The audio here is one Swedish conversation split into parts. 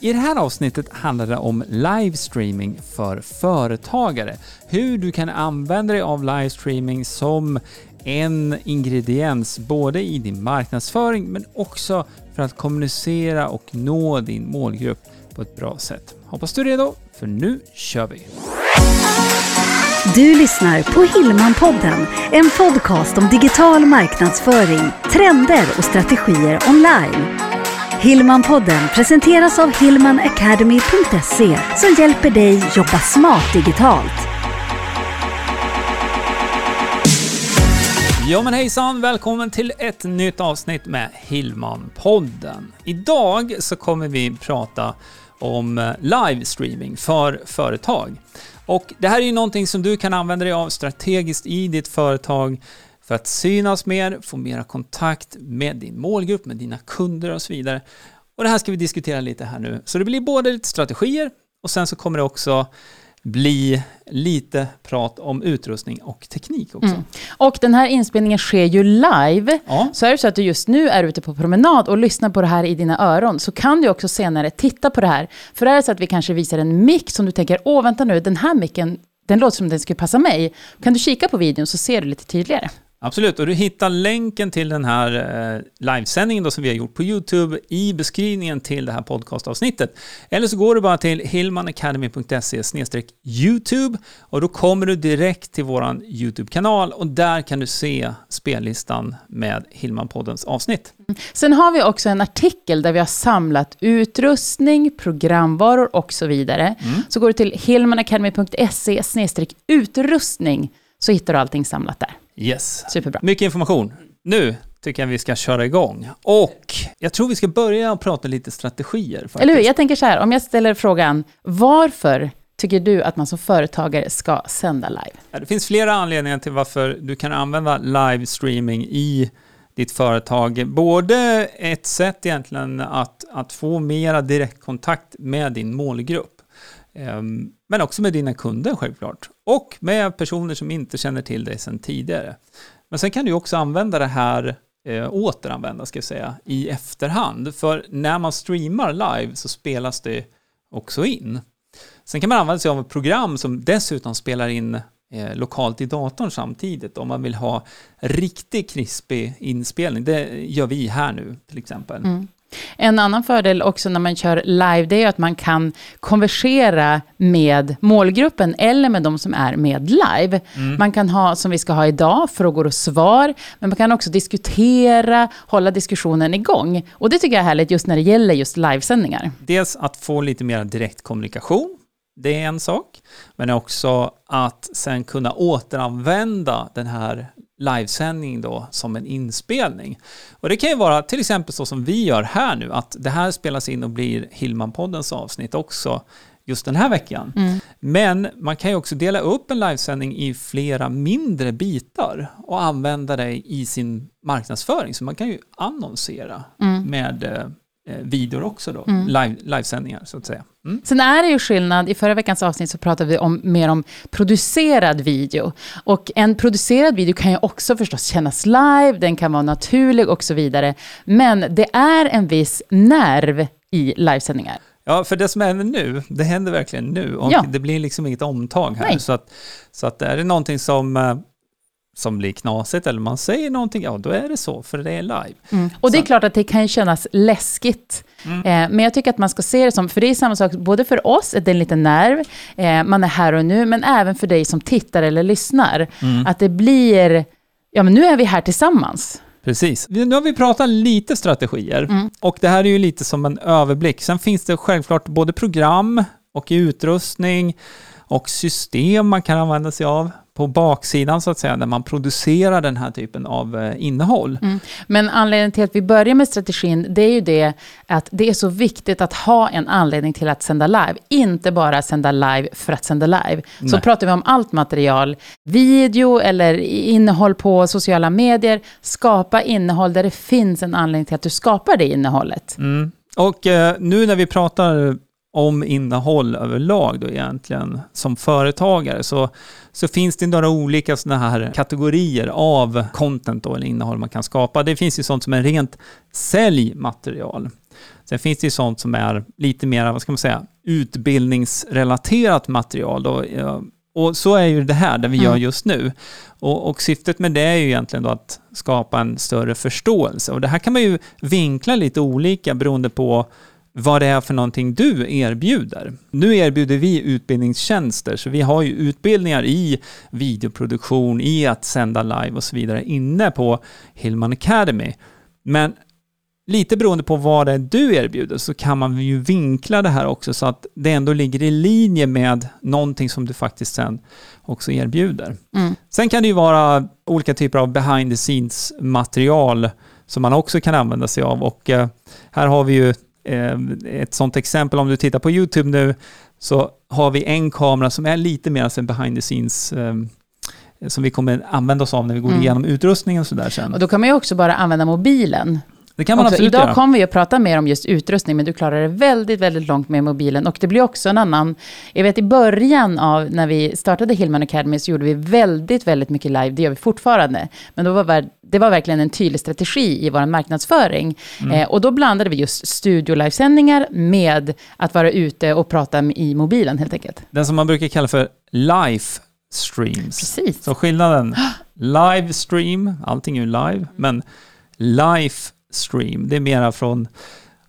I det här avsnittet handlar det om livestreaming för företagare. Hur du kan använda dig av livestreaming som en ingrediens både i din marknadsföring men också för att kommunicera och nå din målgrupp på ett bra sätt. Hoppas du är redo, för nu kör vi! Du lyssnar på Hillmanpodden, en podcast om digital marknadsföring, trender och strategier online. Hillmanpodden presenteras av hillmanacademy.se som hjälper dig jobba smart digitalt. Ja men hejsan, välkommen till ett nytt avsnitt med Hillmanpodden. Idag så kommer vi prata om eh, livestreaming för företag. Och det här är ju någonting som du kan använda dig av strategiskt i ditt företag för att synas mer, få mera kontakt med din målgrupp, med dina kunder och så vidare. Och det här ska vi diskutera lite här nu. Så det blir både lite strategier och sen så kommer det också bli lite prat om utrustning och teknik också. Mm. Och den här inspelningen sker ju live. Ja. Så är det så att du just nu är ute på promenad och lyssnar på det här i dina öron, så kan du också senare titta på det här. För är det så att vi kanske visar en mick som du tänker, åh vänta nu, den här micken, den låter som den skulle passa mig. Kan du kika på videon så ser du lite tydligare. Absolut, och du hittar länken till den här eh, livesändningen då som vi har gjort på YouTube i beskrivningen till det här podcastavsnittet. Eller så går du bara till hillmanacademy.se YouTube och då kommer du direkt till vår YouTube-kanal och där kan du se spellistan med Hillman-poddens avsnitt. Mm. Sen har vi också en artikel där vi har samlat utrustning, programvaror och så vidare. Mm. Så går du till hillmanacademy.se utrustning så hittar du allting samlat där. Yes. Superbra. Mycket information. Nu tycker jag vi ska köra igång. Och jag tror vi ska börja prata lite strategier. Faktiskt. Eller hur? Jag tänker så här, om jag ställer frågan, varför tycker du att man som företagare ska sända live? Det finns flera anledningar till varför du kan använda livestreaming i ditt företag. Både ett sätt egentligen att, att få mera direktkontakt med din målgrupp. Ehm, men också med dina kunder självklart. Och med personer som inte känner till dig sedan tidigare. Men sen kan du också använda det här, eh, återanvända ska jag säga, i efterhand. För när man streamar live så spelas det också in. Sen kan man använda sig av ett program som dessutom spelar in eh, lokalt i datorn samtidigt om man vill ha riktigt krispig inspelning. Det gör vi här nu till exempel. Mm. En annan fördel också när man kör live, det är att man kan konversera med målgruppen eller med de som är med live. Mm. Man kan ha, som vi ska ha idag, frågor och svar, men man kan också diskutera, hålla diskussionen igång. Och det tycker jag är härligt just när det gäller just livesändningar. Dels att få lite mer direktkommunikation, det är en sak, men också att sen kunna återanvända den här livesändning då som en inspelning. Och det kan ju vara till exempel så som vi gör här nu, att det här spelas in och blir Hillman-poddens avsnitt också just den här veckan. Mm. Men man kan ju också dela upp en livesändning i flera mindre bitar och använda det i sin marknadsföring. Så man kan ju annonsera mm. med eh, videor också då, mm. live, livesändningar så att säga. Mm. Sen är det ju skillnad, i förra veckans avsnitt så pratade vi om, mer om producerad video. Och en producerad video kan ju också förstås kännas live, den kan vara naturlig och så vidare. Men det är en viss nerv i livesändningar. Ja, för det som händer nu, det händer verkligen nu och ja. det blir liksom inget omtag här. Nej. Så att, så att är det någonting som eh, som blir knasigt eller man säger någonting, ja då är det så, för det är live. Mm. Och det är klart att det kan kännas läskigt. Mm. Eh, men jag tycker att man ska se det som, för det är samma sak, både för oss, det är en liten nerv, eh, man är här och nu, men även för dig som tittar eller lyssnar. Mm. Att det blir, ja men nu är vi här tillsammans. Precis. Nu har vi pratat lite strategier mm. och det här är ju lite som en överblick. Sen finns det självklart både program och utrustning och system man kan använda sig av på baksidan så att säga, när man producerar den här typen av eh, innehåll. Mm. Men anledningen till att vi börjar med strategin, det är ju det att det är så viktigt att ha en anledning till att sända live. Inte bara sända live för att sända live. Nej. Så pratar vi om allt material, video eller innehåll på sociala medier. Skapa innehåll där det finns en anledning till att du skapar det innehållet. Mm. Och eh, nu när vi pratar om innehåll överlag då egentligen som företagare så, så finns det några olika sådana här kategorier av content då, eller innehåll man kan skapa. Det finns ju sånt som är rent säljmaterial. Sen finns det ju sånt som är lite mer, vad ska man säga, utbildningsrelaterat material. Då. Och så är ju det här, det vi gör mm. just nu. Och, och, syftet med det är ju egentligen då att skapa en större förståelse. Och det här kan man ju vinkla lite olika beroende på vad det är för någonting du erbjuder. Nu erbjuder vi utbildningstjänster, så vi har ju utbildningar i videoproduktion, i att sända live och så vidare inne på Hillman Academy. Men lite beroende på vad det är du erbjuder så kan man ju vinkla det här också så att det ändå ligger i linje med någonting som du faktiskt sen också erbjuder. Mm. Sen kan det ju vara olika typer av behind the scenes material som man också kan använda sig av och eh, här har vi ju ett sånt exempel om du tittar på YouTube nu så har vi en kamera som är lite mer som behind the scenes eh, som vi kommer använda oss av när vi går mm. igenom utrustningen och sådär sen. Och då kan man ju också bara använda mobilen det kan man också, absolut Idag göra. kommer vi att prata mer om just utrustning, men du klarar det väldigt, väldigt långt med mobilen. Och det blir också en annan... Jag vet i början av när vi startade Hillman Academy så gjorde vi väldigt, väldigt mycket live. Det gör vi fortfarande. Men då var det var verkligen en tydlig strategi i vår marknadsföring. Mm. Eh, och då blandade vi just studio-livesändningar med att vara ute och prata i mobilen helt enkelt. Den som man brukar kalla för live streams. Precis. Så skillnaden, live stream, allting är ju live, men live stream. Det är mera från,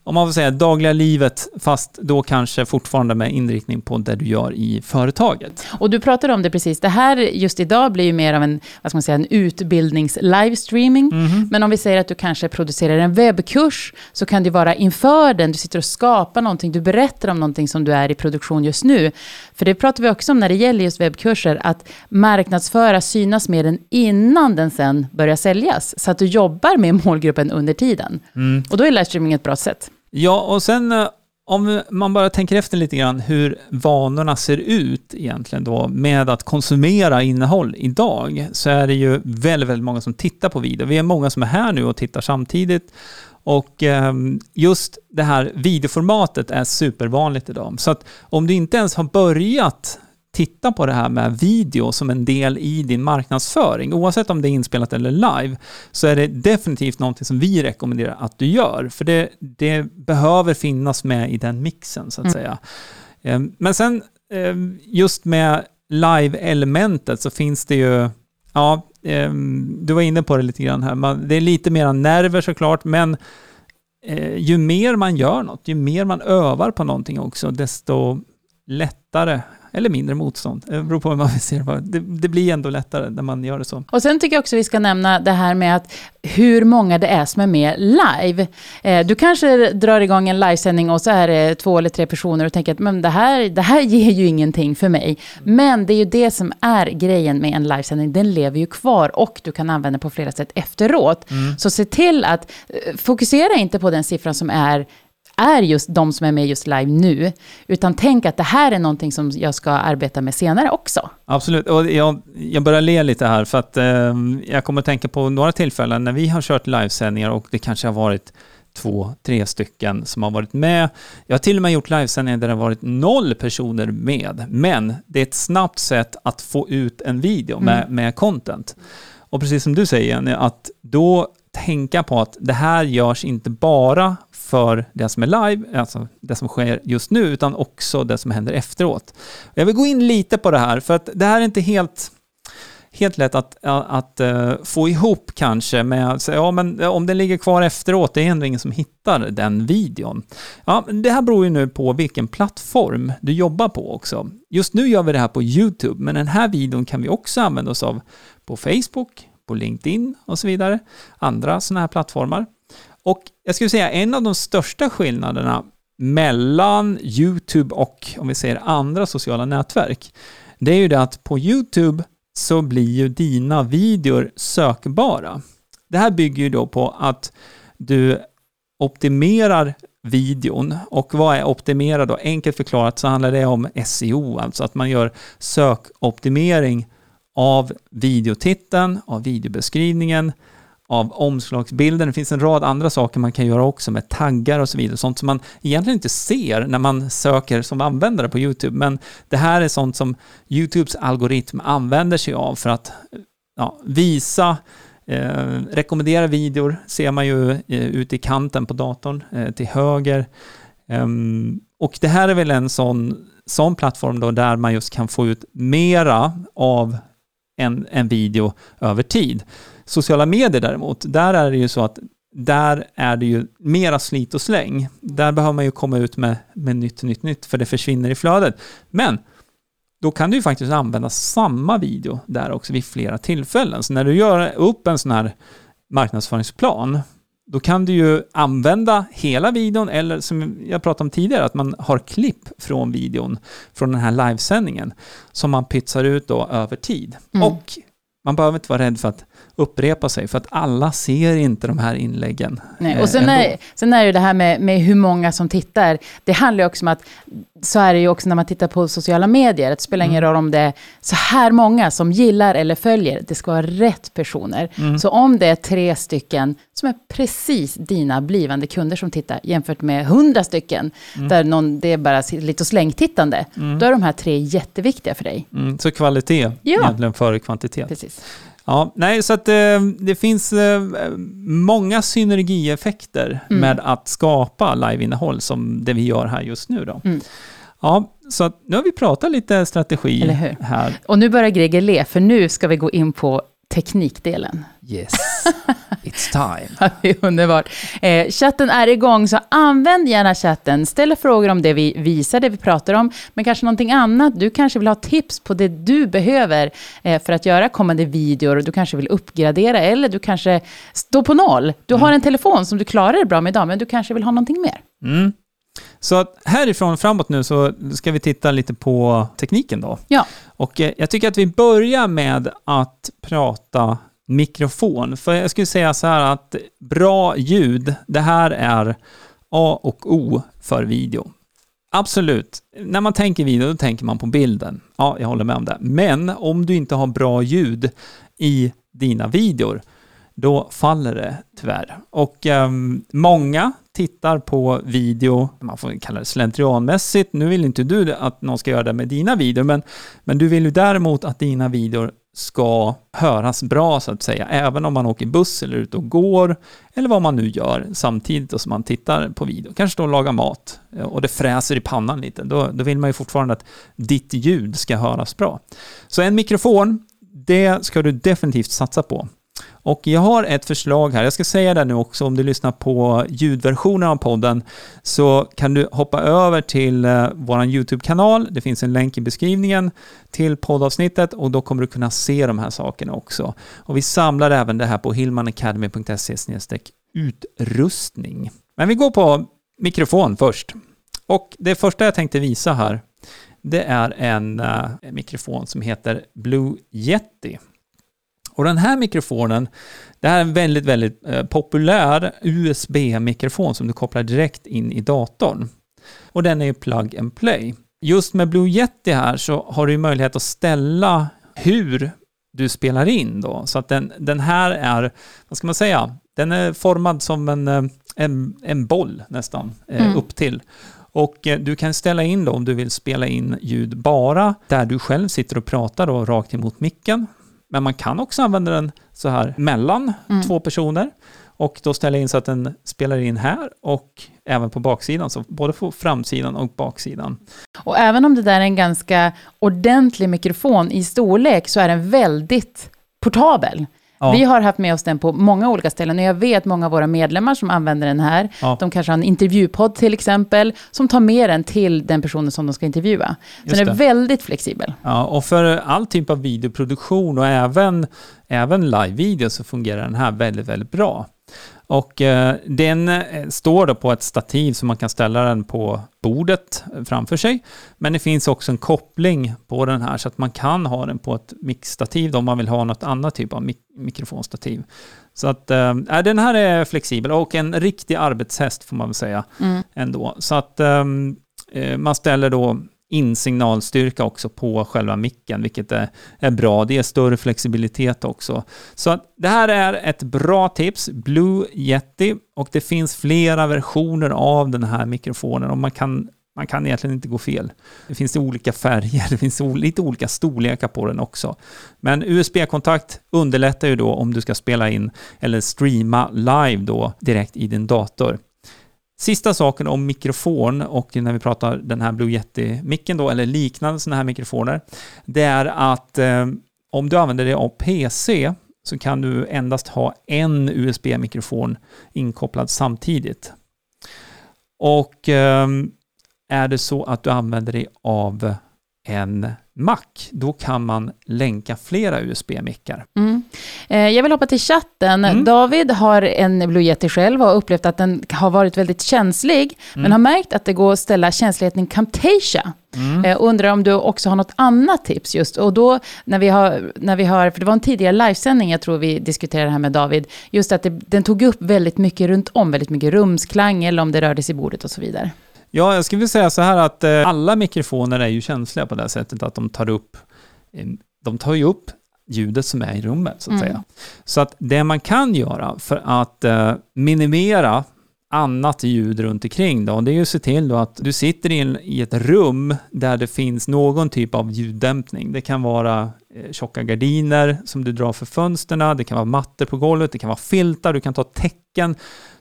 om man får säga dagliga livet, fast då kanske fortfarande med inriktning på det du gör i företaget. Och du pratade om det precis, det här just idag blir ju mer av en, vad ska man säga, en utbildnings-livestreaming. Mm. Men om vi säger att du kanske producerar en webbkurs, så kan det vara inför den, du sitter och skapar någonting, du berättar om någonting som du är i produktion just nu. För det pratar vi också om när det gäller just webbkurser, att marknadsföra, synas med den innan den sen börjar säljas. Så att du jobbar med målgruppen under tiden. Mm. Och då är livestreaming ett bra sätt. Ja, och sen eh, om man bara tänker efter lite grann hur vanorna ser ut egentligen då med att konsumera innehåll idag så är det ju väldigt, väldigt många som tittar på video. Vi är många som är här nu och tittar samtidigt och ehm, just det här videoformatet är supervanligt idag. Så att om du inte ens har börjat titta på det här med video som en del i din marknadsföring, oavsett om det är inspelat eller live, så är det definitivt någonting som vi rekommenderar att du gör. För det, det behöver finnas med i den mixen, så att mm. säga. Ehm, men sen ehm, just med live-elementet så finns det ju, ja, du var inne på det lite grann här, det är lite mera nerver såklart, men eh, ju mer man gör något, ju mer man övar på någonting också, desto lättare eller mindre motstånd. Det beror på hur man vill se det. det. Det blir ändå lättare när man gör det så. Och sen tycker jag också vi ska nämna det här med att hur många det är som är med live. Eh, du kanske drar igång en livesändning och så är det två eller tre personer och tänker att men det, här, det här ger ju ingenting för mig. Men det är ju det som är grejen med en livesändning. Den lever ju kvar och du kan använda på flera sätt efteråt. Mm. Så se till att eh, fokusera inte på den siffran som är är just de som är med just live nu, utan tänk att det här är någonting som jag ska arbeta med senare också. Absolut, och jag, jag börjar le lite här för att eh, jag kommer att tänka på några tillfällen när vi har kört livesändningar och det kanske har varit två, tre stycken som har varit med. Jag har till och med gjort livesändningar där det har varit noll personer med, men det är ett snabbt sätt att få ut en video med, mm. med content. Och precis som du säger Jenny, att då tänka på att det här görs inte bara för det som är live, alltså det som sker just nu, utan också det som händer efteråt. Jag vill gå in lite på det här, för att det här är inte helt helt lätt att, att, eh, få ihop kanske med att säga, ja men om den ligger kvar efteråt, det är ändå ingen som hittar den videon. Ja, det här beror ju nu på vilken plattform du jobbar på också. Just nu gör vi det här på YouTube, men den här videon kan vi också använda oss av på Facebook, på LinkedIn och så vidare. Andra sådana här plattformar. Och jag skulle säga en av de största skillnaderna mellan YouTube och om vi säger andra sociala nätverk, det är ju det att på YouTube så blir ju dina videor sökbara. Det här bygger ju då på att du optimerar videon. Och vad är optimera då? Enkelt förklarat så handlar det om SEO, alltså att man gör sökoptimering av videotiteln, av videobeskrivningen, av omslagsbilden. Det finns en rad andra saker man kan göra också med taggar och så vidare. Sånt som man egentligen inte ser när man söker som användare på YouTube. Men det här är sånt som YouTubes algoritm använder sig av för att ja, visa Eh, rekommendera videor ser man ju eh, ute i kanten på datorn eh, till höger. Um, och det här är väl en sån, sån plattform då där man just kan få ut mera av en, en video över tid. Sociala medier däremot, där är det ju så att där är det ju mera slit och släng. Där behöver man ju komma ut med, med nytt, nytt, nytt, för det försvinner i flödet. Men då kan du ju faktiskt använda samma video där också vid flera tillfällen. Så när du gör upp en sån här marknadsföringsplan, då kan du ju använda hela videon eller som jag pratade om tidigare, att man har klipp från videon, från den här livesändningen, som man pytsar ut då över tid. Mm. Och man behöver inte vara rädd för att upprepa sig, för att alla ser inte de här inläggen. Nej, och sen är, sen är det det här med, med hur många som tittar. Det handlar ju också om att, så är det ju också när man tittar på sociala medier, det spelar ingen mm. roll om det är så här många som gillar eller följer, det ska vara rätt personer. Mm. Så om det är tre stycken som är precis dina blivande kunder som tittar, jämfört med hundra stycken, mm. där någon, det är bara lite slängtittande, mm. då är de här tre jätteviktiga för dig. Mm. Så kvalitet ja. egentligen före kvantitet. Precis. Ja, nej, så att eh, det finns eh, många synergieffekter mm. med att skapa liveinnehåll som det vi gör här just nu då. Mm. Ja, så att nu har vi pratat lite strategi här. Och nu börjar Greger le, för nu ska vi gå in på teknikdelen. Yes, it's time. det är underbart. Eh, chatten är igång, så använd gärna chatten. Ställ frågor om det vi visar, det vi pratar om, men kanske någonting annat. Du kanske vill ha tips på det du behöver eh, för att göra kommande videor. Du kanske vill uppgradera, eller du kanske står på noll. Du mm. har en telefon som du klarar dig bra med idag, men du kanske vill ha någonting mer. Mm. Så att härifrån framåt nu så ska vi titta lite på tekniken då. Ja. Och eh, jag tycker att vi börjar med att prata mikrofon. För jag skulle säga så här att bra ljud, det här är A och O för video. Absolut. När man tänker video, då tänker man på bilden. Ja, jag håller med om det. Men om du inte har bra ljud i dina videor, då faller det tyvärr. Och um, många tittar på video, man får kalla det slentrianmässigt. Nu vill inte du att någon ska göra det med dina videor, men, men du vill ju däremot att dina videor ska höras bra så att säga, även om man åker buss eller ute och går, eller vad man nu gör samtidigt som man tittar på video. Kanske står och lagar mat eh, och det fräser i pannan lite, då, då vill man ju fortfarande att ditt ljud ska höras bra. Så en mikrofon, det ska du definitivt satsa på. Och jag har ett förslag här, jag ska säga det nu också, om du lyssnar på ljudversionen av podden så kan du hoppa över till eh, vår YouTube-kanal, det finns en länk i beskrivningen till poddavsnittet och då kommer du kunna se de här sakerna också. Och vi samlar även det här på hillmanacademy.se utrustning. Men vi går på mikrofon först. Och det första jag tänkte visa här, det är en, uh, en mikrofon som heter Blue Yeti. Och den här mikrofonen, det här är en väldigt, väldigt eh, populär USB-mikrofon som du kopplar direkt in i datorn. Och den är ju plug and play. Just med Blue Yeti här så har du möjlighet att ställa hur du spelar in då. Så att den, den här är, vad ska man säga, den är formad som en, eh, en, en boll nästan, eh, mm. upp till. Och du kan ställa in då om du vill spela in ljud bara där du själv sitter och pratar då rakt emot micken. Men man kan också använda den så här mellan mm. två personer och då ställa in så att den spelar in här och även på baksidan, så både på framsidan och baksidan. Och även om det där är en ganska ordentlig mikrofon i storlek så är den väldigt portabel. Ja. Vi har haft med oss den på många olika ställen och jag vet många av våra medlemmar som använder den här. Ja. De kanske har en intervjupodd till exempel, som tar med den till den personen som de ska intervjua. Så den är väldigt flexibel. Ja, och för all typ av videoproduktion och även, även live-video så fungerar den här väldigt, väldigt bra. Och eh, den eh, står då på ett stativ så man kan ställa den på bordet framför sig. Men det finns också en koppling på den här så att man kan ha den på ett mixstativ om man vill ha något annat typ av mik mikrofonstativ. Så att äh, den här är flexibel och en riktig arbetshäst får man väl säga mm. ändå. Så att äh, man ställer då insignalstyrka också på själva micken, vilket är, är bra. Det är större flexibilitet också. Så det här är ett bra tips, Blue Yeti, och det finns flera versioner av den här mikrofonen och man kan man kan egentligen inte gå fel. Det finns olika färger, det finns lite olika storlekar på den också. Men USB-kontakt underlättar ju då om du ska spela in eller streama live då direkt i din dator. Sista saken om mikrofon och när vi pratar den här Blue Yeti-micken då, eller liknande sådana här mikrofoner, det är att eh, om du använder dig av PC så kan du endast ha en USB-mikrofon inkopplad samtidigt. Och eh, är det så att du använder dig av en Mac, då kan man länka flera USB-mickar. Mm. Eh, jag vill hoppa till chatten. Mm. David har en Blue Yeti själv och har upplevt att den har varit väldigt känslig, mm. men har märkt att det går att ställa känsligheten i Camtasia. Mm. Eh, undrar om du också har något annat tips just. Och då när vi har, när vi har för det var en tidigare livesändning, jag tror vi diskuterade det här med David, just att det, den tog upp väldigt mycket runt om, väldigt mycket rumsklang eller om det rörde sig i bordet och så vidare. Ja, jag skulle vilja säga så här att eh, alla mikrofoner är ju känsliga på det sättet att de tar upp, de tar ju upp ljudet som är i rummet så att mm. säga. Så att det man kan göra för att eh, minimera annat ljud runt omkring då, det är ju att se till då att du sitter in i ett rum där det finns någon typ av ljuddämpning. Det kan vara eh, tjocka gardiner som du drar för fönstren, det kan vara mattor på golvet, det kan vara filtar, du kan ta tecken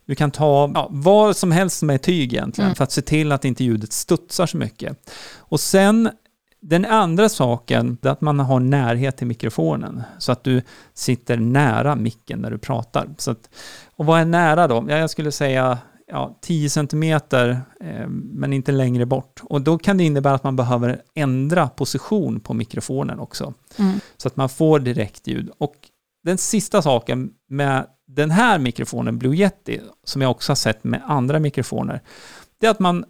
du kan ta ja, vad som helst med tyg egentligen mm. för att se till att inte ljudet studsar så mycket. Och sen den andra saken är att man har närhet till mikrofonen så att du sitter nära micken när du pratar. Så att, och vad är nära då? Ja, jag skulle säga ja, 10 cm, eh, men inte längre bort. Och då kan det innebära att man behöver ändra position på mikrofonen också. Mm. Så att man får direkt ljud. Och den sista saken med den här mikrofonen, Blue Yeti, som jag också har sett med andra mikrofoner, det är att man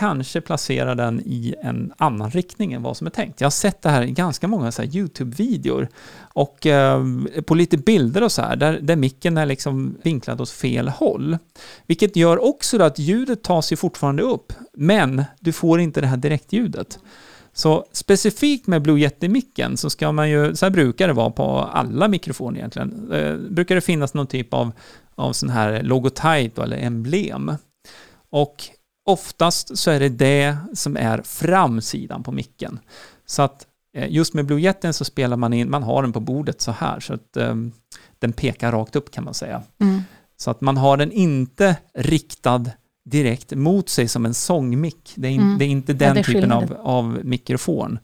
kanske placera den i en annan riktning än vad som är tänkt. Jag har sett det här i ganska många YouTube-videor och eh, på lite bilder och så här, där, där micken är liksom vinklad åt fel håll. Vilket gör också att ljudet tas ju fortfarande upp, men du får inte det här direktljudet. Så specifikt med Blue Yeti-micken så ska man ju, så här brukar det vara på alla mikrofoner egentligen, eh, brukar det finnas någon typ av, av sån här logotyp eller emblem. Och oftast så är det det som är framsidan på micken. Så att eh, just med Blue Yetin så spelar man in, man har den på bordet så här, så att eh, den pekar rakt upp kan man säga. Mm. Så att man har den inte riktad direkt mot sig som en sångmick. Det mm. det är inte den ja, typen av, av mikrofon.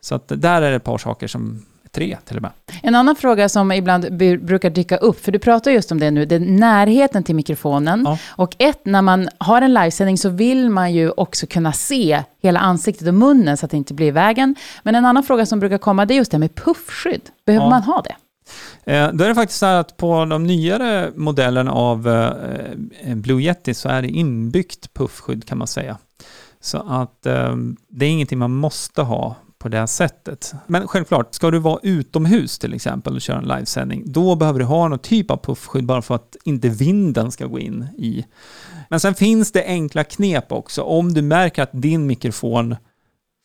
Så att där är det ett par saker som tre till och med. En annan fråga som ibland brukar dyka upp, för du pratar just om det nu, det är närheten till mikrofonen. Ja. Och ett, när man har en livesändning så vill man ju också kunna se hela ansiktet och munnen så att det inte blir i vägen. Men en annan fråga som brukar komma, det är just det med puffskydd. Behöver ja. man ha det? Eh, då är det faktiskt så här att på de nyare modellerna av eh, Blue Yeti så är det inbyggt puffskydd kan man säga. Så att eh, det är ingenting man måste ha på det sättet. Men självklart, ska du vara utomhus till exempel och köra en livesändning, då behöver du ha någon typ av puffskydd bara för att inte vinden ska gå in i. Men sen finns det enkla knep också. Om du märker att din mikrofon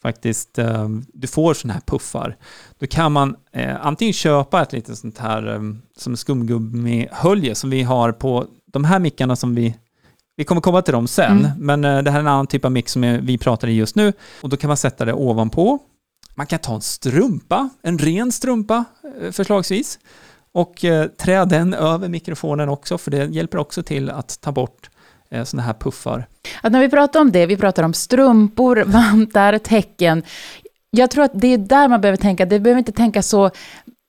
faktiskt, eh, du får sådana här puffar, då kan man eh, antingen köpa ett litet sånt här eh, som skumgummihölje som vi har på de här mickarna som vi vi kommer komma till dem sen, mm. men eh, det här är en annan typ av mick som vi pratar i just nu. Och då kan man sätta det ovanpå. Man kan ta en strumpa, en ren strumpa eh, förslagsvis, och eh, trä den över mikrofonen också, för det hjälper också till att ta bort eh, sådana här puffar. Att när vi pratar om det, vi pratar om strumpor, vantar, tecken. Jag tror att det är där man behöver tänka. Det behöver inte tänka så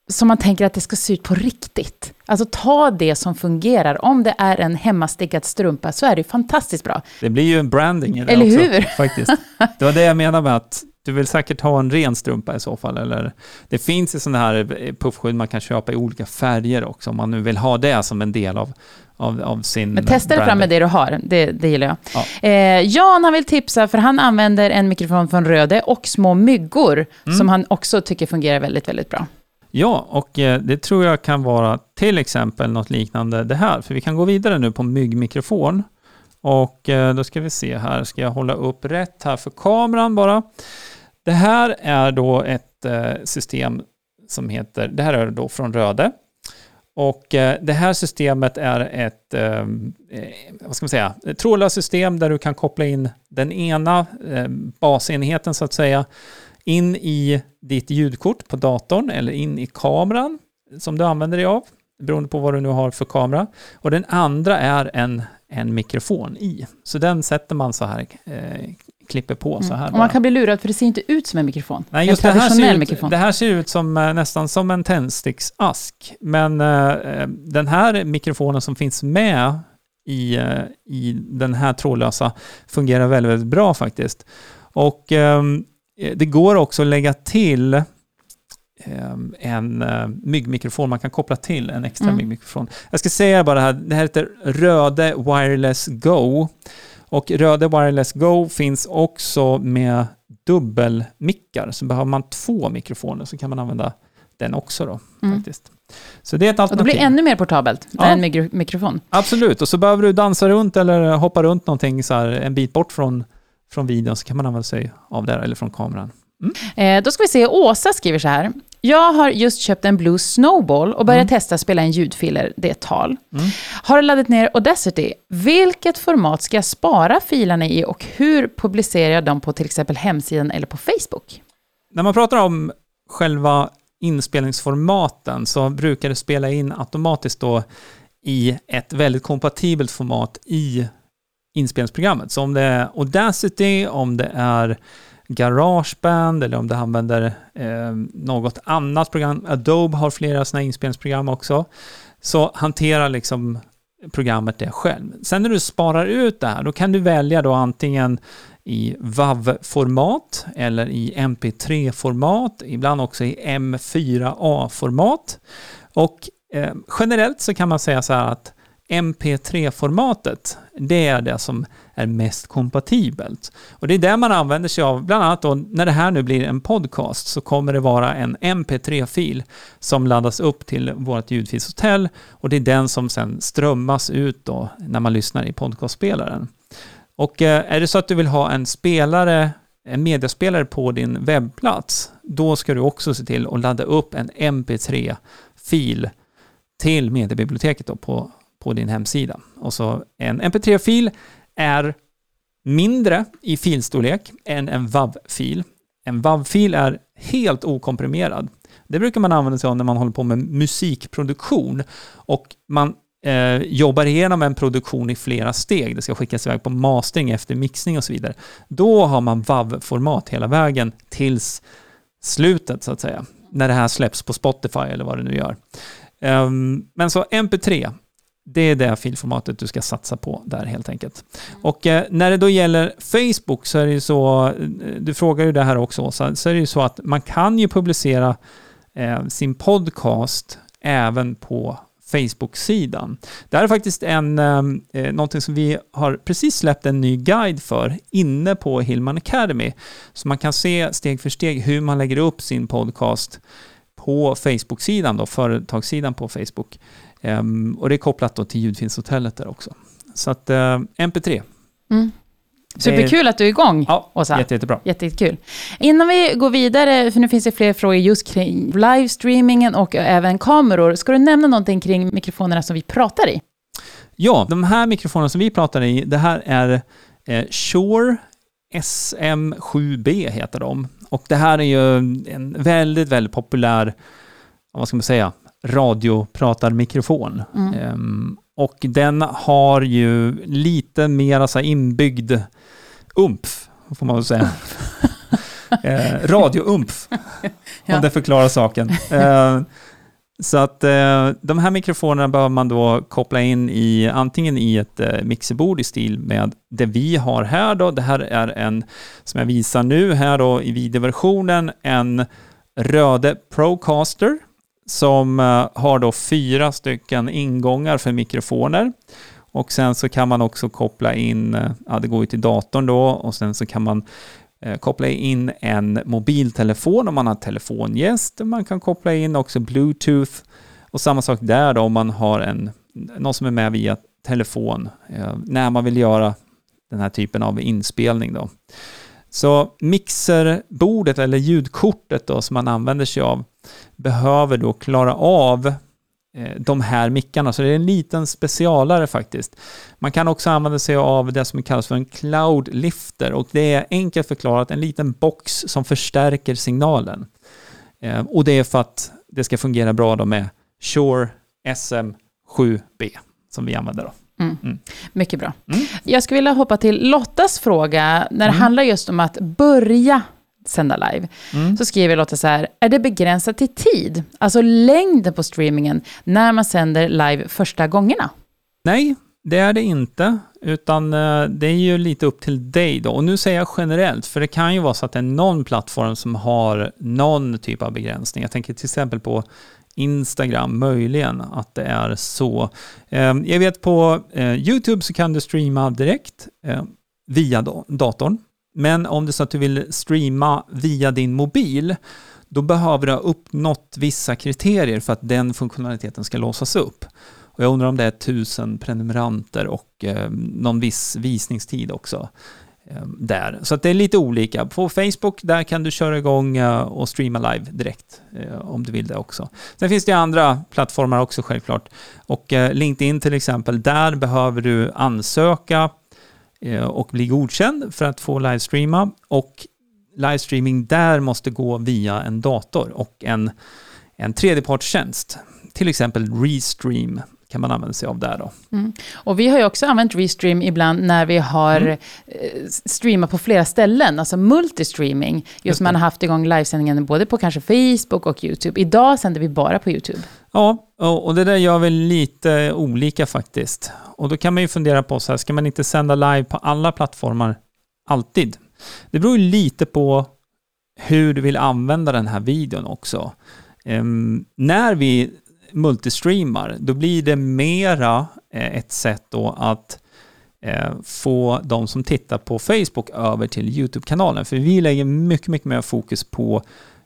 som man tänker att det ska se ut på riktigt. Alltså ta det som fungerar. Om det är en hemmastickad strumpa så är det fantastiskt bra. Det blir ju en branding i det Eller också, hur? faktiskt. Det var det jag menade med att du vill säkert ha en ren strumpa i så fall, eller det finns ju sådana här puffskydd man kan köpa i olika färger också, om man nu vill ha det som en del av, av, av sin Men testa det fram med det du har, det, det gillar jag. Ja. Eh, Jan han vill tipsa, för han använder en mikrofon från Röde och små myggor, mm. som han också tycker fungerar väldigt, väldigt bra. Ja, och eh, det tror jag kan vara till exempel något liknande det här, för vi kan gå vidare nu på myggmikrofon. Och eh, då ska vi se här, ska jag hålla upp rätt här för kameran bara. Det här är då ett eh, system som heter, det här är då från Röde. Och eh, det här systemet är ett, ehm, eh, vad ska man säga, ett trådlöst system där du kan koppla in den ena basenheten så att säga in i ditt ljudkort på datorn eller in i kameran som du använder dig av, beroende på vad du nu har för kamera. Och den andra är en, en mikrofon i. Så den sätter man så här, klipper på så här. Och man kan bli lurad för det ser inte ut som en mikrofon. Nej, en just det här, ser traditionell ut, mikrofon. det här ser ut som eh, nästan som en tändsticksask. Men eh, den här mikrofonen som finns med i, eh, i den här trådlösa fungerar väldigt, väldigt bra faktiskt. Och ehm, det går också att lägga till ehm, en myggmikrofon. Man kan koppla till en extra Mm. myggmikrofon. Jag ska säga bara det här, det här heter Röde Wireless Go. Och Röde Wireless Go finns också med dubbelmickar. Så behöver man två mikrofoner så kan man använda den också då. Mm. Faktiskt. Så det är ett Och alternativ. det blir ännu mer portabelt Ja. än en mikro- mikrofon. Absolut, och så behöver du dansa runt eller hoppa runt någonting så här en bit bort från, från videon så kan man använda sig av det eller från kameran. Eh, då ska vi se, Åsa skriver så här. Jag har just köpt en Blue Snowball och börjat Mm. testa spela in ljudfiler, det är ett tal. Mm. Har laddat ner Audacity. Vilket format ska jag spara filerna i och hur publicerar jag dem på till exempel hemsidan eller på Facebook? När man pratar om själva inspelningsformaten så brukar det spela in automatiskt då i ett väldigt kompatibelt format i inspelningsprogrammet. Så om det är Audacity, om det är Garageband eller om du använder eh, något annat program. Adobe har flera sådana inspelningsprogram också. Så hantera liksom programmet det själv. Sen när du sparar ut det här, då kan du välja då antingen i WAV-format eller i MP3-format, ibland också i M4A-format. Och eh, generellt så kan man säga så här att MP3-formatet, det är det som är mest kompatibelt. Och det är det man använder sig av, bland annat då när det här nu blir en podcast så kommer det vara en MP3-fil som laddas upp till vårt ljudfilshotell och det är den som sen strömmas ut då när man lyssnar i podcastspelaren. Och eh, är det så att du vill ha en spelare, en mediaspelare på din webbplats, då ska du också se till att ladda upp en MP3-fil till mediebiblioteket då på, på din hemsida. Och så en MP3-fil är mindre i filstorlek än en WAV-fil. En WAV-fil är helt okomprimerad. Det brukar man använda sig av när man håller på med musikproduktion och man eh, jobbar igenom en produktion i flera steg. Det ska skickas iväg på mastering efter mixning och så vidare. Då har man WAV-format hela vägen tills slutet så att säga. När det här släpps på Spotify eller vad det nu gör. Um, men så MP3, det är det filformatet du ska satsa på där helt enkelt. Och eh, när det då gäller Facebook så är det ju så, eh, du frågar ju det här också Åsa, så är det ju så att man kan ju publicera eh, sin podcast även på Facebook-sidan. Det här är faktiskt en, eh, någonting som vi har precis släppt en ny guide för inne på Hillman Academy. Så man kan se steg för steg hur man lägger upp sin podcast på Facebook-sidan, då, företagssidan på Facebook. Ehm, och det är kopplat då till ljudfilmshotellet där också. Så att eh, MP3. Mm. Superkul att du är igång, Ja, Åsa. jätte, jättebra. Jättekul. Innan vi går vidare, för nu finns det fler frågor just kring livestreamingen och även kameror. Ska du nämna någonting kring mikrofonerna som vi pratar i? Ja, de här mikrofonerna som vi pratar i, det här är eh, Shure SM7B heter de. Och det här är ju en väldigt, väldigt populär, vad ska man säga, radiopratarmikrofon. Mm. Ehm, och den har ju lite mer så inbyggd umf, får man väl säga. eh, radioumf, Ja. om det förklarar saken. Eh, så att eh, de här mikrofonerna behöver man då koppla in i antingen i ett eh, mixerbord i stil med det vi har här då. Det här är en, som jag visar nu här då i videoversionen, en Röde Procaster som eh, har då fyra stycken ingångar för mikrofoner. Och sen så kan man också koppla in, eh, ja det går ju till datorn då, och sen så kan man eh, koppla in en mobiltelefon om man har telefongäst. Man kan koppla in också bluetooth och samma sak där då om man har en, någon som är med via telefon när man vill göra den här typen av inspelning då. Så mixerbordet eller ljudkortet då som man använder sig av behöver då klara av eh, de här mickarna, så det är en liten specialare faktiskt. Man kan också använda sig av det som kallas för en cloud lifter och det är enkelt förklarat en liten box som förstärker signalen. Eh, och det är för att det ska fungera bra då med Shure SM7B som vi använder då. Mm. Mm. Mycket bra. Mm. Jag skulle vilja hoppa till Lottas fråga, när det mm. handlar just om att börja sända live. Mm. Så skriver Lotta så här, är det begränsat till tid? Alltså längden på streamingen när man sänder live första gångerna? Nej, det är det inte, utan eh, det är ju lite upp till dig då. Och nu säger jag generellt, för det kan ju vara så att det är någon plattform som har någon typ av begränsning. Jag tänker till exempel på Instagram, möjligen att det är så. Ehm, jag vet på eh, YouTube så kan du streama direkt eh, via datorn. Men om det är så att du vill streama via din mobil, då behöver du ha uppnått vissa kriterier för att den funktionaliteten ska låsas upp. Och jag undrar om det är tusen prenumeranter och eh, någon viss visningstid också. Ehm, där. Så att det är lite olika. På Facebook, där kan du köra igång eh, och streama live direkt eh, om du vill det också. Sen finns det andra plattformar också självklart. Och eh, LinkedIn till exempel, där behöver du ansöka och bli godkänd för att få livestreama. Och livestreaming där måste gå via en dator och en, en tredjepartstjänst. Till exempel Restream kan man använda sig av där då. Mm. Och vi har ju också använt Restream ibland när vi har mm. Eh, streamat på flera ställen, alltså multistreaming. Just, just man har haft igång livesändningen både på kanske Facebook och YouTube. Idag sänder vi bara på YouTube. Ja, och det där gör vi lite olika faktiskt. Och då kan man ju fundera på så här, ska man inte sända live på alla plattformar alltid? Det beror ju lite på hur du vill använda den här videon också. Um, när vi multistreamar, då blir det mera eh, ett sätt då att eh, få de som tittar på Facebook över till YouTube-kanalen. För vi lägger mycket, mycket mer fokus på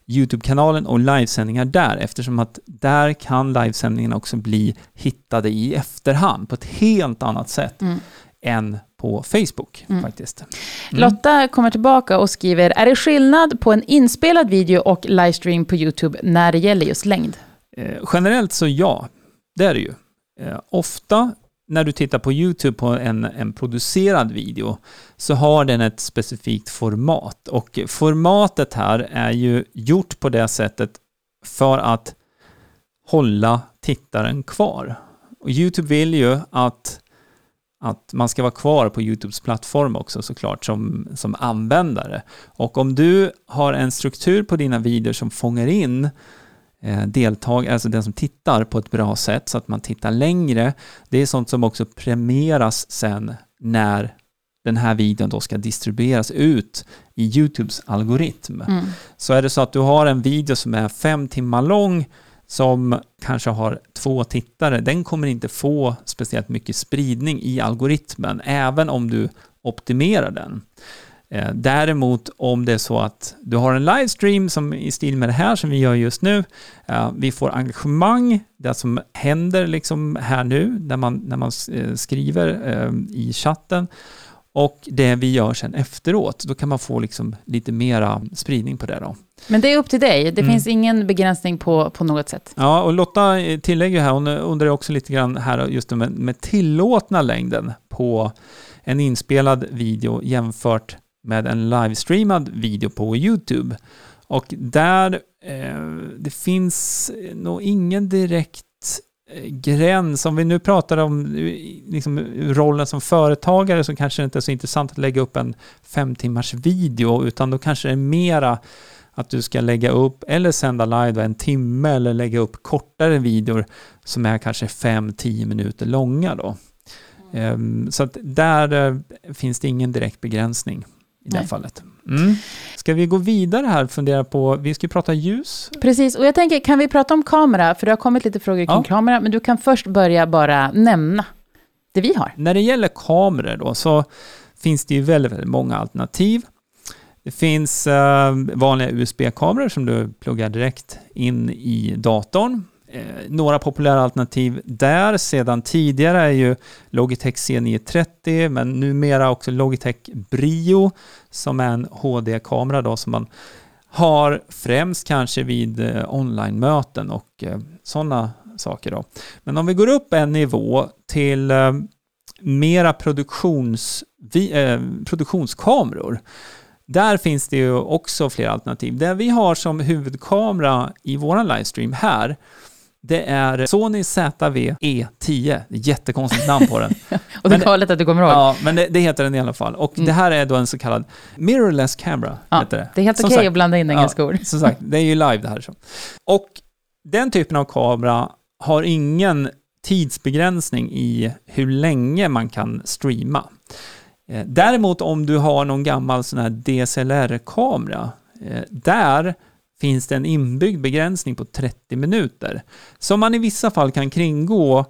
YouTube-kanalen och livesändningar där eftersom att där kan livesändningarna också bli hittade i efterhand på ett helt annat sätt mm. än på Facebook mm. faktiskt. Mm. Lotta kommer tillbaka och skriver, är det skillnad på en inspelad video och livestream på YouTube när det gäller just längd? Eh, generellt så ja, det är det ju. Eh, ofta när du tittar på YouTube på en, en producerad video så har den ett specifikt format och formatet här är ju gjort på det sättet för att hålla tittaren kvar. Och YouTube vill ju att, att man ska vara kvar på YouTubes plattform också såklart som, som användare. Och om du har en struktur på dina videor som fångar in eh, deltagare, alltså den som tittar på ett bra sätt så att man tittar längre. Det är sånt som också premieras sen när den här videon då ska distribueras ut i YouTubes algoritm. Mm. Så är det så att du har en video som är fem timmar lång som kanske har två tittare, den kommer inte få speciellt mycket spridning i algoritmen, även om du optimerar den. Eh, däremot om det är så att du har en livestream som i stil med det här som vi gör just nu, eh, vi får engagemang, det som händer liksom här nu när man, när man eh, skriver i chatten och det vi gör sen efteråt, då kan man få liksom lite mera spridning på det då. Men det är upp till dig, det mm. finns ingen begränsning på, på något sätt. Ja, och Lotta tillägger här, hon undrar också lite grann här just med, med tillåtna längden på en inspelad video jämfört med en livestreamad video på YouTube. Och där, eh, det finns nog ingen direkt eh, gräns. Om vi nu pratar om eh, liksom, rollen som företagare så kanske det inte är så intressant att lägga upp en fem timmars video utan då kanske det är mera att du ska lägga upp eller sända live en timme eller lägga upp kortare videor som är kanske fem tio minuter långa då. Mm. Så att där eh, finns det ingen direkt begränsning i det här fallet. Mm. Ska vi gå vidare här och fundera på, vi ska prata ljus. Precis, och jag tänker, kan vi prata om kamera? För det har kommit lite frågor kring ja. kamera, men du kan först börja bara nämna det vi har. När det gäller kameror då, så finns det ju väldigt, väldigt många alternativ. Det finns uh, vanliga USB-kameror som du pluggar direkt in i datorn. Eh, några populära alternativ där sedan tidigare är ju Logitech C930 men numera också Logitech Brio som är en HD-kamera då som man har främst kanske vid eh, online-möten och eh, sådana saker. Då. Men om vi går upp en nivå till eh, mera produktions, vi, eh, produktionskameror. Där finns det ju också flera alternativ. Det vi har som huvudkamera i vår livestream här, det är Sony ZV-E10. Jättekonstigt namn på den. och det är galet att du kommer ihåg. Ja, men det, det, heter den i alla fall. Och mm. det här är då en så kallad mirrorless camera. Ja, heter det. det är helt okej okay att blanda in engelska ja, ord. Som sagt, det är ju live det här. Så. Och den typen av kamera har ingen tidsbegränsning i hur länge man kan streama. Eh, däremot om du har någon gammal sån här DSLR-kamera, eh, där finns det en inbyggd begränsning på 30 minuter, som man i vissa fall kan kringgå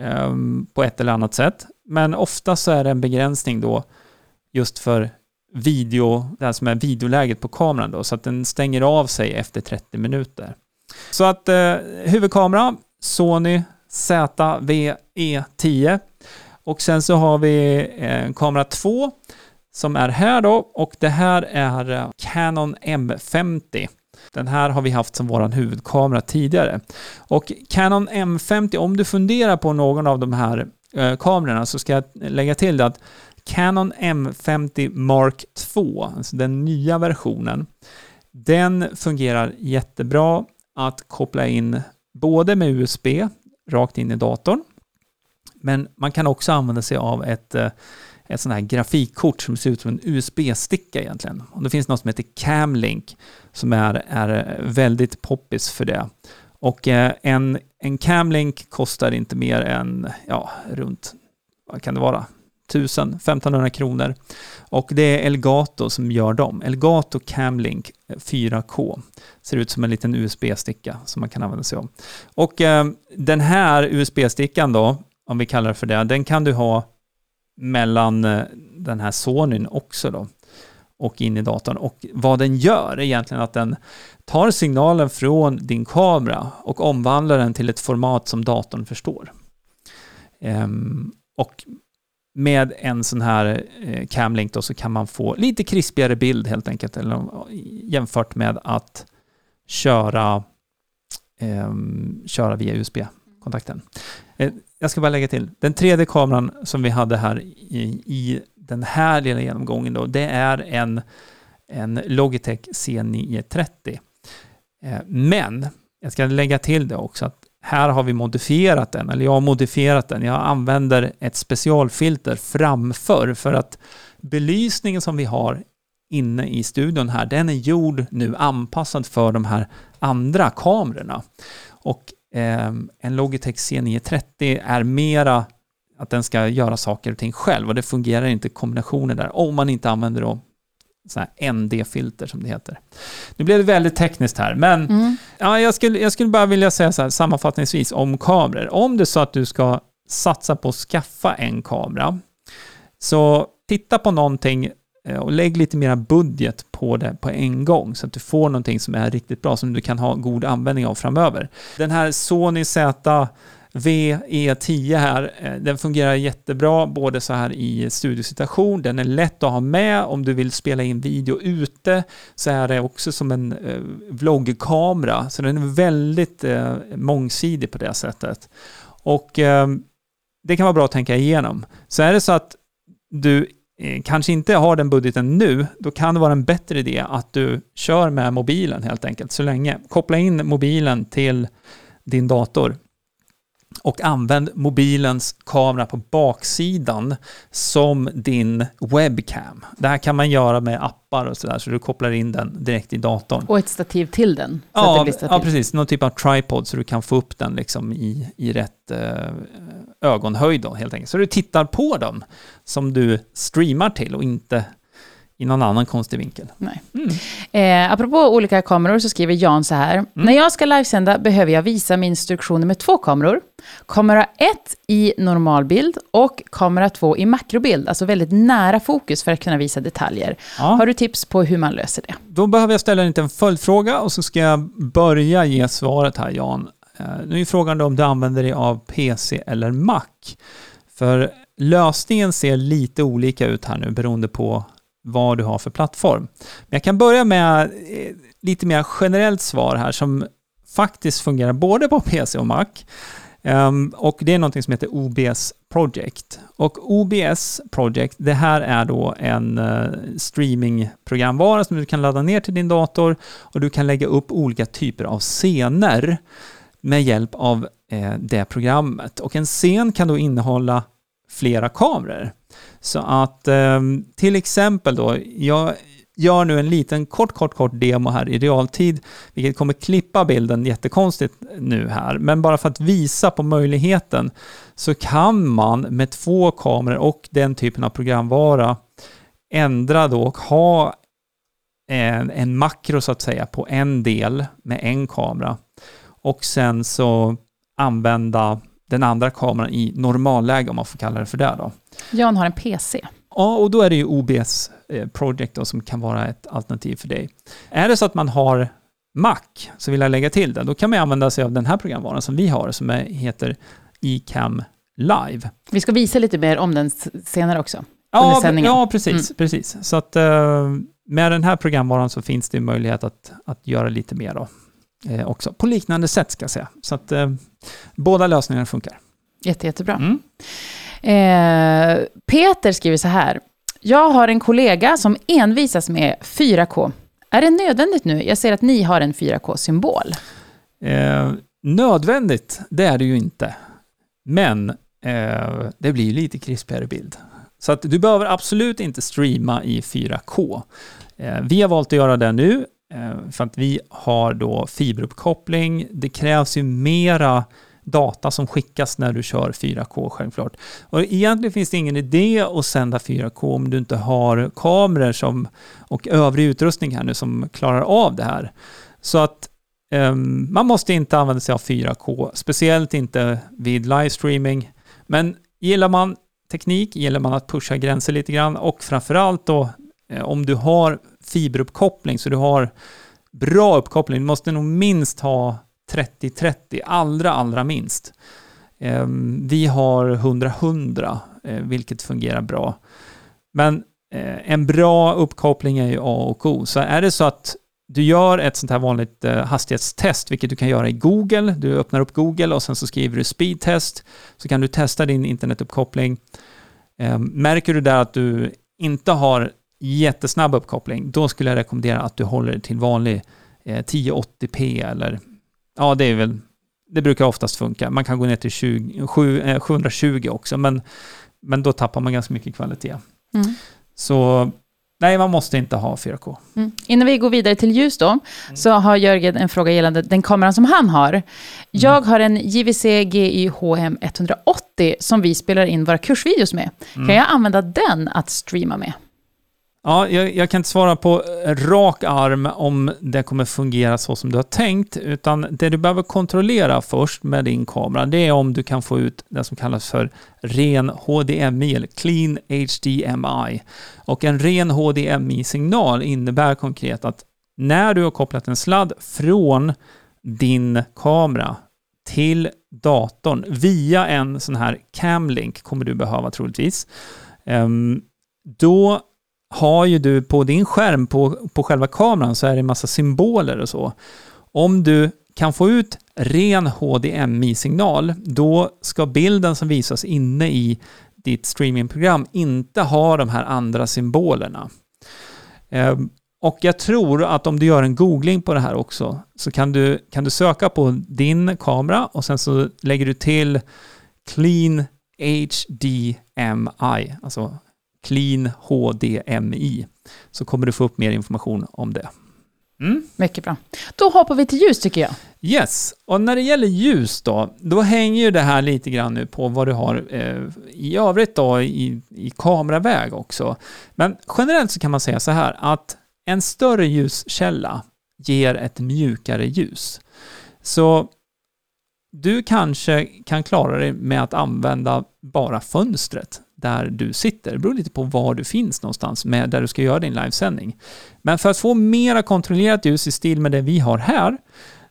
um, på ett eller annat sätt. Men ofta så är det en begränsning då just för video, det här som är videoläget på kameran då, så att den stänger av sig efter 30 minuter. Så att eh, huvudkamera, Sony ZV-E10 och sen så har vi eh, kamera 2 som är här då och det här är eh, Canon M50. Den här har vi haft som vår huvudkamera tidigare. Och Canon M50, om du funderar på någon av de här eh, kamerorna så ska jag lägga till det att Canon M50 Mark 2, alltså den nya versionen, den fungerar jättebra att koppla in både med USB rakt in i datorn, men man kan också använda sig av ett, eh, ett sånt här grafikkort som ser ut som en USB-sticka egentligen. Och det finns något som heter Camlink som är, är väldigt poppis för det. Och eh, en, en Camlink kostar inte mer än, ja, runt, vad kan det vara, 1000-1500 kronor. Och det är Elgato som gör dem. Elgato Camlink eh, 4K. Ser ut som en liten USB-sticka som man kan använda sig av. Och eh, den här USB-stickan då, om vi kallar det för det, den kan du ha mellan eh, den här Sonyn också då och in i datorn. Och vad den gör är egentligen att den tar signalen från din kamera och omvandlar den till ett format som datorn förstår. Ehm, och med en sån här eh, camlink då så kan man få lite krispigare bild helt enkelt, eller, eh, jämfört med att köra, ehm, köra via USB-kontakten jag ska bara lägga till, den tredje kameran som vi hade här i, i den här lilla genomgången då, det är en, en Logitech C930. Eh, men jag ska lägga till det också att här har vi modifierat den, eller jag har modifierat den. Jag använder ett specialfilter framför för att belysningen som vi har inne i studion här, den är gjord nu anpassad för de här andra kamerorna. Och en Logitech C930 är mera att den ska göra saker och ting själv och det fungerar inte kombinationer där om man inte använder då ND-filter som det heter. Nu blev det väldigt tekniskt här, men mm. ja, jag, skulle, jag skulle bara vilja säga så här sammanfattningsvis om kameror. Om det är så att du ska satsa på att skaffa en kamera, så titta på någonting Eh, och lägg lite mera budget på det på en gång så att du får någonting som är riktigt bra som du kan ha god användning av framöver. Den här Sony Z VE10 här, eh, den fungerar jättebra både så här i studiosituation, den är lätt att ha med om du vill spela in video ute, så är det också som en eh, vloggkamera, så den är väldigt eh, mångsidig på det sättet. Och eh, det kan vara bra att tänka igenom. Så är det så att du Eh, kanske inte har den budgeten nu, då kan det vara en bättre idé att du kör med mobilen helt enkelt så länge. Koppla in mobilen till din dator och använd mobilens kamera på baksidan som din webcam. Det här kan man göra med appar och sådär, så du kopplar in den direkt i datorn. Och ett stativ till den? Ja, ja, precis. Någon typ av tripod så du kan få upp den liksom i, i rätt eh, ögonhöjd då, helt enkelt. Så du tittar på dem som du streamar till och inte i någon annan konstig vinkel. Nej. Mm. Eh, apropå olika kameror så skriver Jan så här. Mm. När jag ska livesända behöver jag visa min instruktioner med två kameror. Kamera 1 i normalbild och kamera 2 i makrobild. Alltså väldigt nära fokus för att kunna visa detaljer. Ja. Har du tips på hur man löser det? Då behöver jag ställa en liten följdfråga och så ska jag börja ge svaret här Jan. Eh, nu är frågan då om du använder dig av PC eller Mac. För lösningen ser lite olika ut här nu beroende på vad du har för plattform. Men jag kan börja med eh, lite mer generellt svar här som faktiskt fungerar både på PC och Mac. Um, och det är någonting som heter OBS Project. Och OBS Project, det här är då en uh, streamingprogramvara som du kan ladda ner till din dator och du kan lägga upp olika typer av scener med hjälp av eh, det programmet. Och en scen kan då innehålla flera kameror. Så att ehm, till exempel då, jag gör nu en liten kort, kort, kort demo här i realtid, vilket kommer klippa bilden jättekonstigt nu här. Men bara för att visa på möjligheten så kan man med två kameror och den typen av programvara ändra då och ha en, en makro så att säga på en del med en kamera och sen så använda den andra kameran i normalläge om man får kalla det för det då. Jan har en PC. Ja, och då är det ju OBS eh, Project då, som kan vara ett alternativ för dig. Är det så att man har Mac, så vill jag lägga till det, då kan man använda sig av den här programvaran som vi har, som är, heter eCam Live. Vi ska visa lite mer om den senare också. Ja, ja precis, mm. precis. Så att eh, med den här programvaran så finns det möjlighet att, att göra lite mer då, eh, också. På liknande sätt ska jag säga. Så att båda lösningarna funkar. Jätte, jättebra. Mm. Eh, Peter skriver så här. Jag har en kollega som envisas med 4K. Är det nödvändigt nu? Jag ser att ni har en 4K-symbol. Eh, nödvändigt, det är det ju inte. Men eh, det blir lite krispigare bild. Så att du behöver absolut inte streama i 4K. Eh, vi har valt att göra det nu eh, Eh, för att vi har då fiberuppkoppling. Det krävs ju mera data som skickas när du kör 4K självklart. Och egentligen finns det ingen idé att sända 4K om du inte har kameror som, och övrig utrustning här nu som klarar av det här. Så att um, man måste inte använda sig av 4K, speciellt inte vid livestreaming. Men gillar man teknik, gillar man att pusha gränser lite grann och framförallt då Eh, om du har fiberuppkoppling så du har bra uppkoppling, du måste nog minst ha 30-30, allra, allra minst. Ehm, vi har 100-100, eh, vilket fungerar bra. Men eh, en bra uppkoppling är ju A och O. Så är det så att du gör ett sånt här vanligt hastighetstest, vilket du kan göra i Google. Du öppnar upp Google och sen så skriver du speedtest, så kan du testa din internetuppkoppling. Ehm, märker du där att du inte har jättesnabb uppkoppling, då skulle jag rekommendera att du håller dig till vanlig 1080p eller Ja, det är väl... Det brukar oftast funka. Man kan gå ner till 20, 7, 720 också, men, men då tappar man ganska mycket kvalitet. Mm. Så nej, man måste inte ha 4K. Mm. Innan vi går vidare till ljus då, mm. så har Jörgen en fråga gällande den kameran som han har. Mm. Jag har en JVC GY HM 180 som vi spelar in våra kursvideos med. Kan mm. jag använda den att streama med? Ja, jag, jag, kan inte svara på rak arm om det kommer fungera så som du har tänkt, utan det du behöver kontrollera först med din kamera, det är om du kan få ut det som kallas för ren HDMI, eller Clean HDMI. Och en ren HDMI-signal innebär konkret att när du har kopplat en sladd från din kamera till datorn via en sån här camlink kommer du behöva troligtvis. Um, då har ju du på din skärm, på, på själva kameran, så är det en massa symboler och så. Om du kan få ut ren HDMI-signal, då ska bilden som visas inne i ditt streamingprogram inte ha de här andra symbolerna. Ehm, och jag tror att om du gör en googling på det här också, så kan du, kan du söka på din kamera och sen så lägger du till Clean HDMI, alltså Clean HDMI, så kommer du få upp mer information om det. Mm. Mycket bra. Då hoppar vi till ljus tycker jag. Yes, och när det gäller ljus då, då hänger ju det här lite grann nu på vad du har eh, i övrigt då i, i kameraväg också. Men generellt så kan man säga så här att en större ljuskälla ger ett mjukare ljus. Så du kanske kan klara dig med att använda bara fönstret där du sitter. Det beror lite på var du finns någonstans med där du ska göra din livesändning. Men för att få mera kontrollerat ljus i stil med det vi har här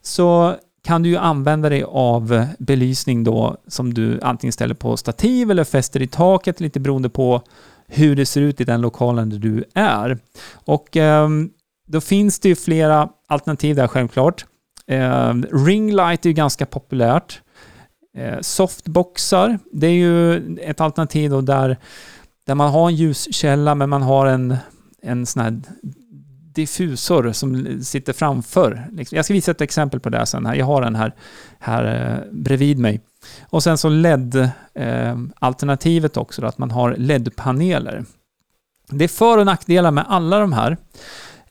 så kan du ju använda dig av belysning då som du antingen ställer på stativ eller fäster i taket lite beroende på hur det ser ut i den lokalen där du är. Och eh, då finns det ju flera alternativ där självklart. Eh, ringlight är ju ganska populärt. Eh, softboxar, det är ju ett alternativ då där, där man har en ljuskälla men man har en, en sån här diffusor som sitter framför. Liksom. Jag ska visa ett exempel på det sen. Här. Jag har den här, här eh, bredvid mig. Och sen så LED-alternativet eh, också, då, att man har LED-paneler. Det är för och nackdelar med alla de här.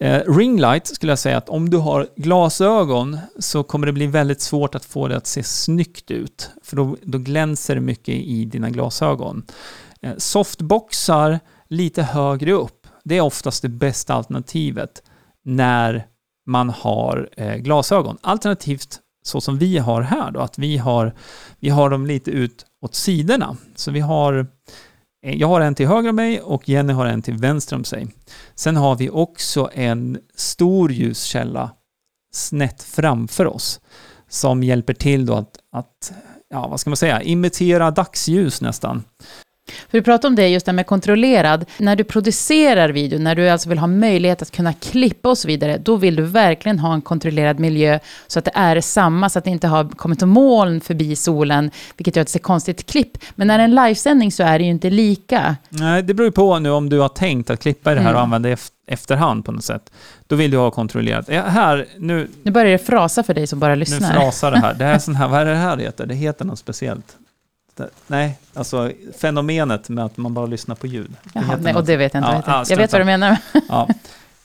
Eh, ringlight skulle jag säga att om du har glasögon så kommer det bli väldigt svårt att få det att se snyggt ut. För då, då glänser det mycket i dina glasögon. Eh, softboxar lite högre upp, det är oftast det bästa alternativet när man har eh, glasögon. Alternativt så som vi har här då, att vi har, vi har dem lite ut åt sidorna. Så vi har Eh, Eh, jag har en till höger om mig och Jenny har en till vänster om sig. Sen har vi också en stor ljuskälla snett framför oss som hjälper till då att, att ja, vad ska man säga, imitera dagsljus nästan. För du pratade om det, just det med kontrollerad. När du producerar video, när du alltså vill ha möjlighet att kunna klippa och så vidare, då vill du verkligen ha en kontrollerad miljö så att det är samma, så att det inte har kommit moln förbi solen, vilket gör att det ser konstigt klipp. Men när det är en livesändning så är det ju inte lika. Nej, det beror ju på nu om du har tänkt att klippa i det här mm. och använda det efterhand på något sätt. Då vill du ha kontrollerat. Ja, här, nu, nu börjar det frasa för dig som bara lyssnar. Nu frasar det här. Det här är sån här, vad är det här heter? Det heter något speciellt. Nej, alltså fenomenet med att man bara lyssnar på ljud. Jaha, nej, och det vet jag inte. Ja, jag, jag vet vad du menar. ja.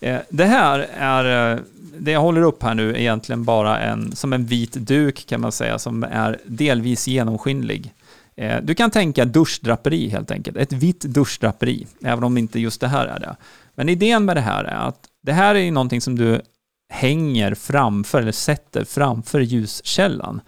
Eh, det här är, eh, det jag håller upp här nu är egentligen bara en, som en vit duk kan man säga, som är delvis genomskinlig. Eh, du kan tänka duschdraperi helt enkelt, ett vitt duschdraperi, även om inte just det här är det. Men idén med det här är att det här är någonting som du hänger framför, eller sätter framför ljuskällan,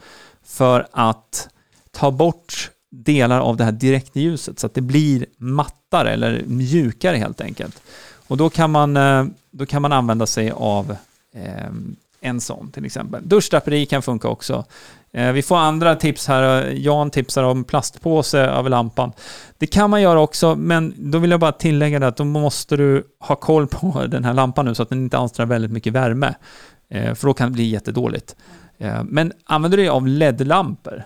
för att ta bort delar av det här direktljuset så att det blir mattare eller mjukare helt enkelt. Och då kan man, eh, då kan man använda sig av eh, en sån till exempel. Duschdraperi kan funka också. Eh, vi får andra tips här. Jan tipsar om plastpåse över lampan. Det kan man göra också, men då vill jag bara tillägga det att då måste du ha koll på den här lampan nu så att den inte alstrar väldigt mycket värme. För då kan det bli jättedåligt. Men använder du dig av LED-lampor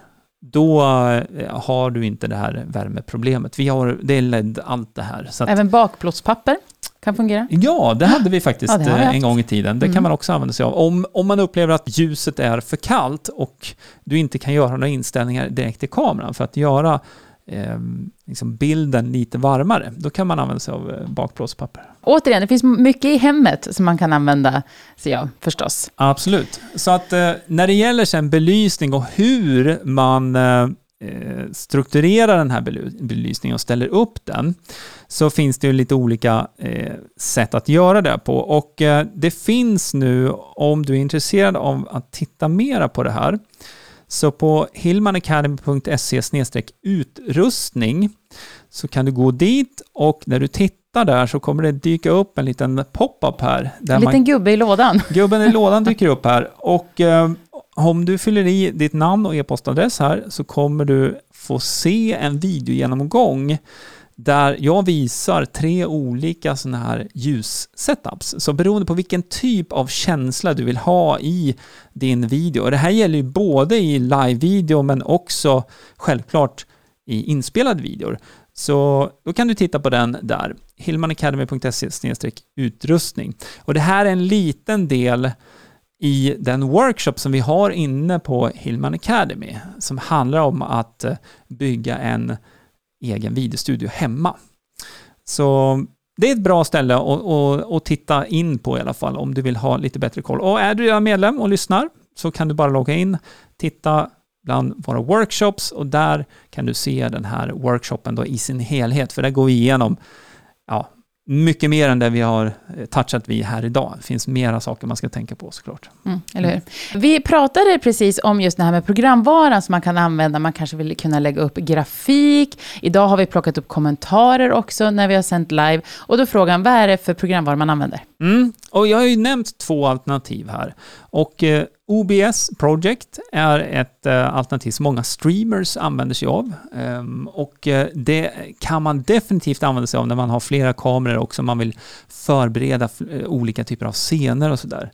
då eh, har du inte det här värmeproblemet. Vi har, det är LED allt det här. Att, Även bakplåtspapper kan fungera? Ja, det hade vi faktiskt ja, eh, en gång i tiden. Det mm. kan man också använda sig av. Om, om man upplever att ljuset är för kallt och du inte kan göra några inställningar direkt i kameran för att göra eh, liksom bilden lite varmare, då kan man använda sig av eh, bakplåtspapper. Återigen, det finns mycket i hemmet som man kan använda sig av förstås. Absolut. Så att eh, när det gäller sen belysning och hur man eh, eh strukturerar den här belysningen och ställer upp den, så finns det ju lite olika eh, sätt att göra det på. Och det finns nu, om du är intresserad av att titta mera på det här, så på hillmanacademy.se utrustning så kan du gå dit och när du tittar där så kommer det dyka upp en liten pop-up här. en liten gubbe i lådan. Gubben i lådan dyker upp här och eh, om du fyller i ditt namn och e-postadress här så kommer du få se en videogenomgång där jag visar tre olika sådana här ljussetups. Så beroende på vilken typ av känsla du vill ha i din video, och det här gäller ju både i live-video men också självklart i inspelade videor, så då kan du titta på den där, hilmanacademy.se utrustning. Och det här är en liten del i den workshop som vi har inne på Hillman Academy, som handlar om att bygga en egen videostudio hemma. Så det är ett bra ställe att, titta in på i alla fall om du vill ha lite bättre koll. Och är du redan medlem och lyssnar så kan du bara logga in, titta bland våra workshops och där kan du se den här workshopen då i sin helhet, för där går vi igenom mycket mer än det vi har eh, touchat vid här idag. Det finns mera saker man ska tänka på såklart. Mm, eller hur? Vi pratade precis om just det här med programvaran som man kan använda. Man kanske vill kunna lägga upp grafik. Idag har vi plockat upp kommentarer också när vi har sänt live. Och då frågan, vad är det för programvara man använder? Mm, och jag har ju nämnt två alternativ här. Och eh, OBS Project är ett eh, alternativ som många streamers använder sig av. Ehm, och eh, det kan man definitivt använda sig av när man har flera kameror och man vill förbereda eh, olika typer av scener och sådär.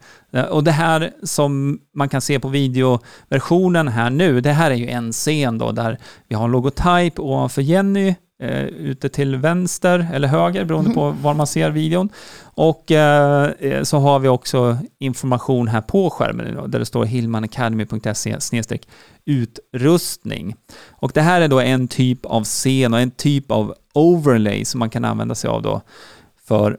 och det här som man kan se på videoversionen här nu, det här är ju en scen då där vi har en logotyp ovanför Jenny eh, ute till vänster eller höger beroende mm. på var man ser videon. Och eh, eh, så har vi också information här på skärmen där det står hillmanacademy.se utrustning. Och det här är då en typ av scen och en typ av overlay som man kan använda sig av då för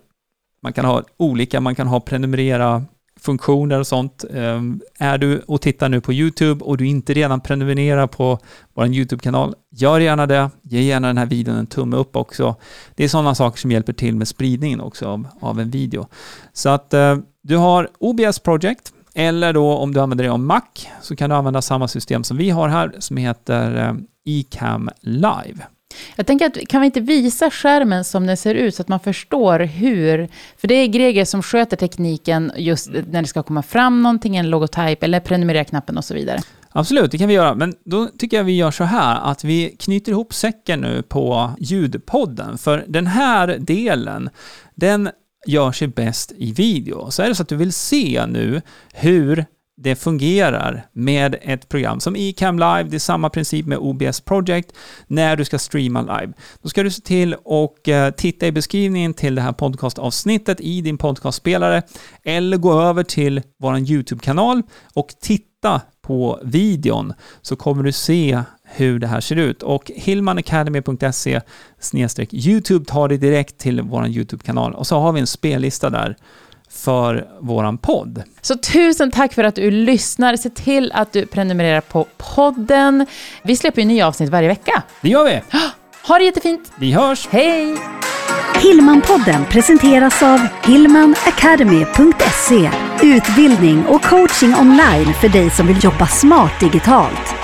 man kan ha olika, man kan ha prenumerera funktioner och sånt. Ehm, är du och tittar nu på YouTube och du inte redan prenumererar på vår YouTube-kanal, gör gärna det. Ge gärna den här videon en tumme upp också. Det är sådana saker som hjälper till med spridningen också av, av en video. Så att eh, du har OBS Project, eller då om du använder dig av Mac så kan du använda samma system som vi har här som heter eh, e eCam Live. Jag tänker att kan vi inte visa skärmen som den ser ut så att man förstår hur, för det är Greger som sköter tekniken just när det ska komma fram någonting, en logotyp eller prenumerera-knappen och så vidare. Absolut, det kan vi göra. Men då tycker jag vi gör så här att vi knyter ihop säcken nu på ljudpodden. För den här delen, den gör sig bäst i video. Så är det så att du vill se nu hur det fungerar med ett program som eCam Live, det är samma princip med OBS Project, när du ska streama live. Då ska du se till och eh, titta i beskrivningen till det här podcastavsnittet i din podcastspelare eller gå över till vår YouTube-kanal och titta på videon så kommer du se hur det här ser ut. Och hillmanacademy.se YouTube tar dig direkt till vår YouTube-kanal och så har vi en spellista där för våran podd. Så tusen tack för att du lyssnar. Se till att du prenumererar på podden. Vi släpper ju nya avsnitt varje vecka. Det gör vi. Ha det jättefint. Vi hörs. Hej! Hillmanpodden presenteras av hillmanacademy.se Utbildning och coaching online för dig som vill jobba smart digitalt.